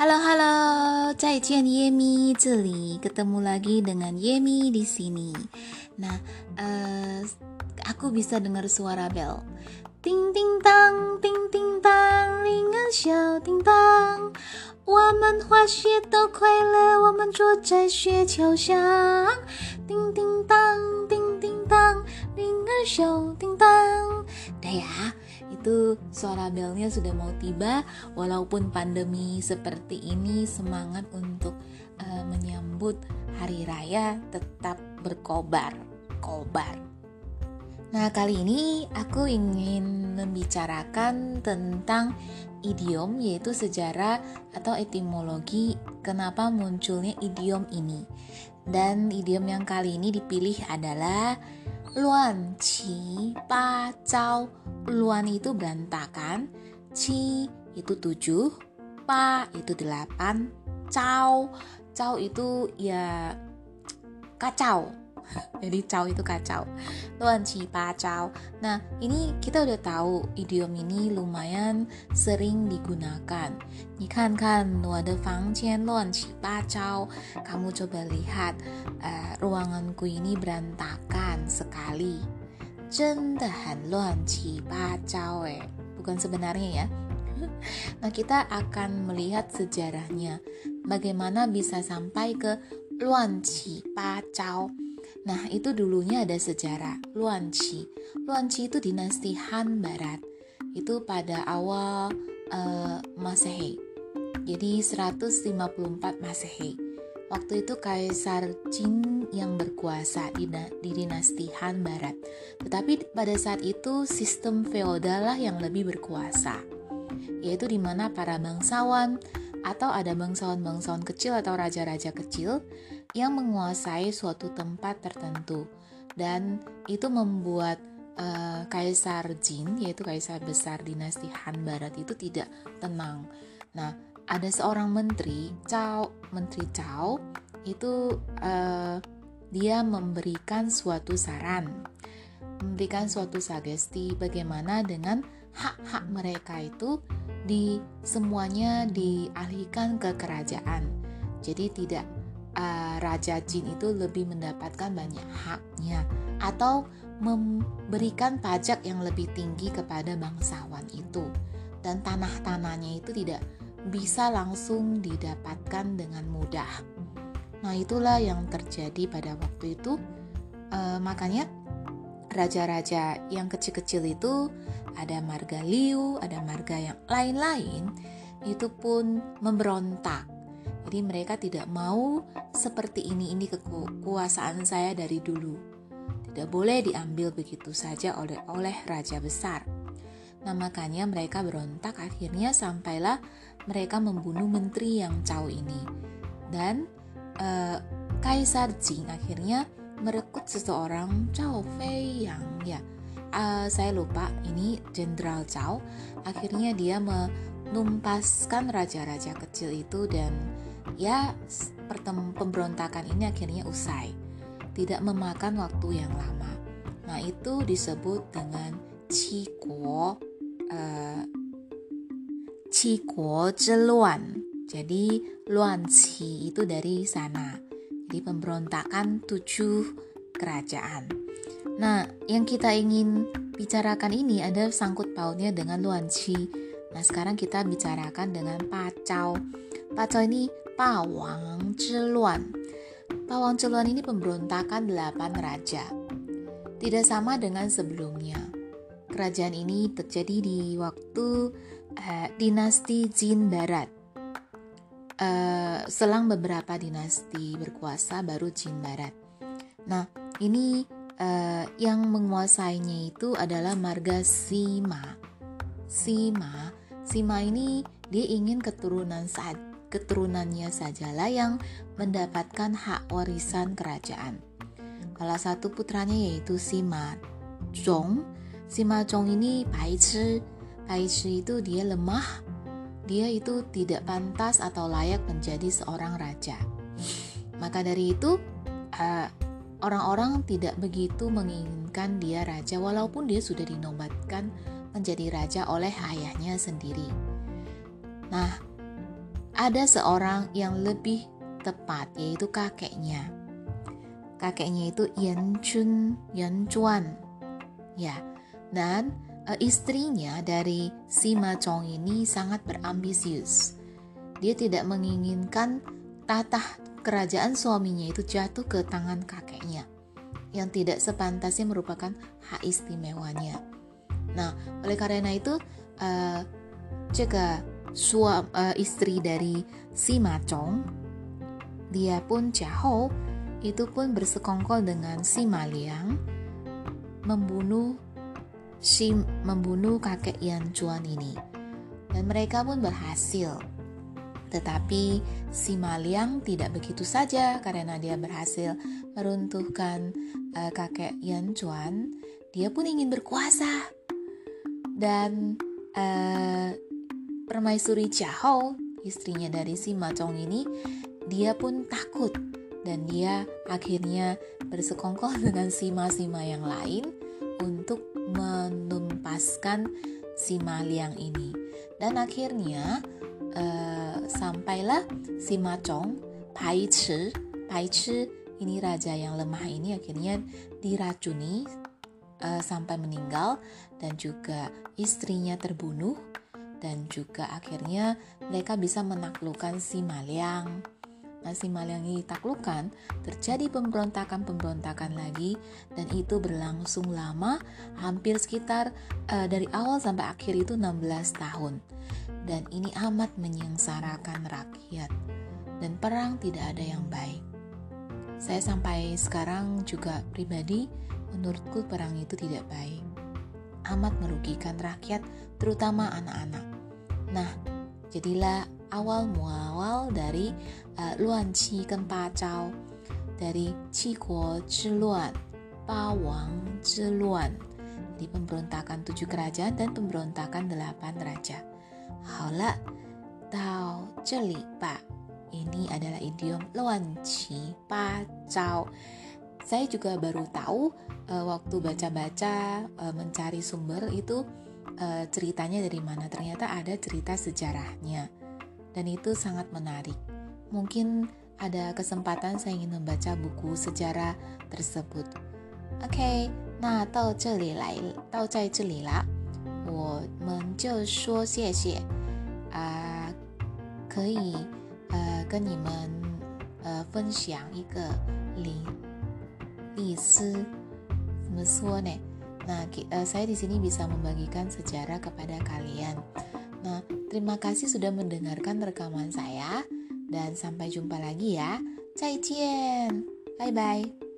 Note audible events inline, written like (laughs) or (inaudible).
Halo halo, 再见 Yemi，这里 ketemu lagi dengan Yemi di sini. Nah, uh, aku bisa dengar suara bel. Ting ting tang, ting ting tang, 铃儿小叮当。我们滑雪都快乐，我们坐在雪橇上。叮叮当， tang dengar show ting tang. Dah ya itu suara belnya sudah mau tiba. Walaupun pandemi seperti ini semangat untuk eh, menyambut hari raya tetap berkobar kobar. Nah kali ini aku ingin membicarakan tentang idiom yaitu sejarah atau etimologi kenapa munculnya idiom ini. Dan idiom yang kali ini dipilih adalah luan qi pa cao. Luan itu berantakan, qi itu tujuh, pa itu delapan, cao. Cao itu ya kacau. Jadi cao itu kacau. Luan qi pa cao. Nah, ini kita udah tahu idiom ini lumayan sering digunakan. Ni kan kan, luar de fang qian luan qi pa cao. Kamu coba lihat uh, ruanganku ini berantakan sekali. eh bukan sebenarnya ya. (laughs) Nah, kita akan melihat sejarahnya. Bagaimana bisa sampai ke luan qi pa cao. Nah, itu dulunya ada sejarah Luan Qi. Luan Qi itu dinasti Han Barat. Itu pada awal uh, Masehi. Jadi 154 Masehi. Waktu itu Kaisar Qin yang berkuasa di, di dinasti Han Barat. Tetapi pada saat itu sistem feodal lah yang lebih berkuasa. Yaitu di mana para bangsawan atau ada bangsawan-bangsawan kecil atau raja-raja kecil yang menguasai suatu tempat tertentu dan itu membuat uh, Kaisar Jin yaitu Kaisar besar dinasti Han Barat itu tidak tenang. Nah, ada seorang menteri Cao, menteri Cao itu uh, dia memberikan suatu saran, memberikan suatu sugesti bagaimana dengan hak-hak mereka itu di semuanya dialihkan ke kerajaan. Jadi tidak uh, Raja Jin itu lebih mendapatkan banyak haknya atau memberikan pajak yang lebih tinggi kepada bangsawan itu dan tanah-tanahnya itu tidak bisa langsung didapatkan dengan mudah. Nah, itulah yang terjadi pada waktu itu. Uh, makanya raja-raja yang kecil-kecil itu ada marga Liu, ada marga yang lain-lain itu pun memberontak. Jadi mereka tidak mau seperti ini ini kekuasaan saya dari dulu. Tidak boleh diambil begitu saja oleh oleh raja besar. Nah, makanya mereka berontak akhirnya sampailah mereka membunuh menteri yang Cao ini. Dan uh, Kaisar Jing akhirnya merekrut seseorang Cao Fei yang ya uh, saya lupa ini Jenderal Cao akhirnya dia menumpaskan raja-raja kecil itu dan ya pemberontakan ini akhirnya usai. Tidak memakan waktu yang lama. Nah itu disebut dengan Qiguo uh, Qiguo Zheluan. Jadi Luan Qi itu dari sana. Jadi pemberontakan tujuh kerajaan. Nah, yang kita ingin bicarakan ini ada sangkut pautnya dengan Luan Qi. Nah, sekarang kita bicarakan dengan Pacau. Pacau ini Pawang Zhiluan. Pawang Zhiluan ini pemberontakan delapan raja. Tidak sama dengan sebelumnya. Kerajaan ini terjadi di waktu uh, dinasti Jin Barat. Uh, selang beberapa dinasti berkuasa baru Jin Barat. Nah, ini uh, yang menguasainya itu adalah marga Sima. Sima, Sima ini dia ingin keturunan saat keturunannya sajalah yang mendapatkan hak warisan kerajaan. Salah satu putranya yaitu Sima Zhong. Sima Zhong ini Pai Chi. Pai Chi itu dia lemah. Dia itu tidak pantas atau layak menjadi seorang raja. Maka dari itu, uh, Orang-orang tidak begitu menginginkan dia raja walaupun dia sudah dinobatkan menjadi raja oleh ayahnya sendiri. Nah, ada seorang yang lebih tepat yaitu kakeknya. Kakeknya itu Yan Chun, Yan Chuan. Ya. Dan uh, istrinya dari si Ma Chong ini sangat berambisius. Dia tidak menginginkan tatah kerajaan suaminya itu jatuh ke tangan kakeknya yang tidak sepantasnya merupakan hak istimewanya. Nah, oleh karena itu, uh, jika suam, uh, istri dari si Ma Chong, dia pun Hou itu pun bersekongkol dengan si Maliang membunuh si membunuh kakek Yan Chuan ini. Dan mereka pun berhasil. Tetapi si Maliang tidak begitu saja karena dia berhasil meruntuhkan uh, kakek Yan Chuan. Dia pun ingin berkuasa. Dan uh, permaisuri Hou, istrinya dari si Ma Chong ini, dia pun takut. Dan dia akhirnya bersekongkol (laughs) dengan sima-sima yang lain untuk menumpaskan si Maliang ini. Dan akhirnya uh, sampailah si Macong, Pai Chi, Pai Chi ini raja yang lemah ini akhirnya diracuni uh, sampai meninggal. Dan juga istrinya terbunuh dan juga akhirnya mereka bisa menaklukkan si Maliang. Nasi Maliang ini ditaklukkan, terjadi pemberontakan-pemberontakan lagi dan itu berlangsung lama, hampir sekitar uh, dari awal sampai akhir itu 16 tahun. Dan ini amat menyengsarakan rakyat. Dan perang tidak ada yang baik. Saya sampai sekarang juga pribadi menurutku perang itu tidak baik. Amat merugikan rakyat, terutama anak-anak. Nah, jadilah awal muawal dari uh, Luan Qi Ba Zhao dari Qi Guo Zhiluan, Ba Wang Zhiluan di pemberontakan tujuh kerajaan dan pemberontakan delapan raja. Haulah, tao jeli pak. Ini adalah idiom Luan Qi Ba Zhao. Saya juga baru tahu uh, waktu baca-baca uh, mencari sumber itu uh, ceritanya dari mana. Ternyata ada cerita sejarahnya dan itu sangat menarik. Mungkin ada kesempatan saya ingin membaca buku sejarah tersebut. OK，那到这里来，到在这里啦，我们就说谢谢啊、呃，可以呃跟你们呃分享一个历历史，怎么说呢 Nah, eh, saya di sini bisa membagikan sejarah kepada kalian. Nah, terima kasih sudah mendengarkan rekaman saya dan sampai jumpa lagi ya. Cai Cien. Bye bye.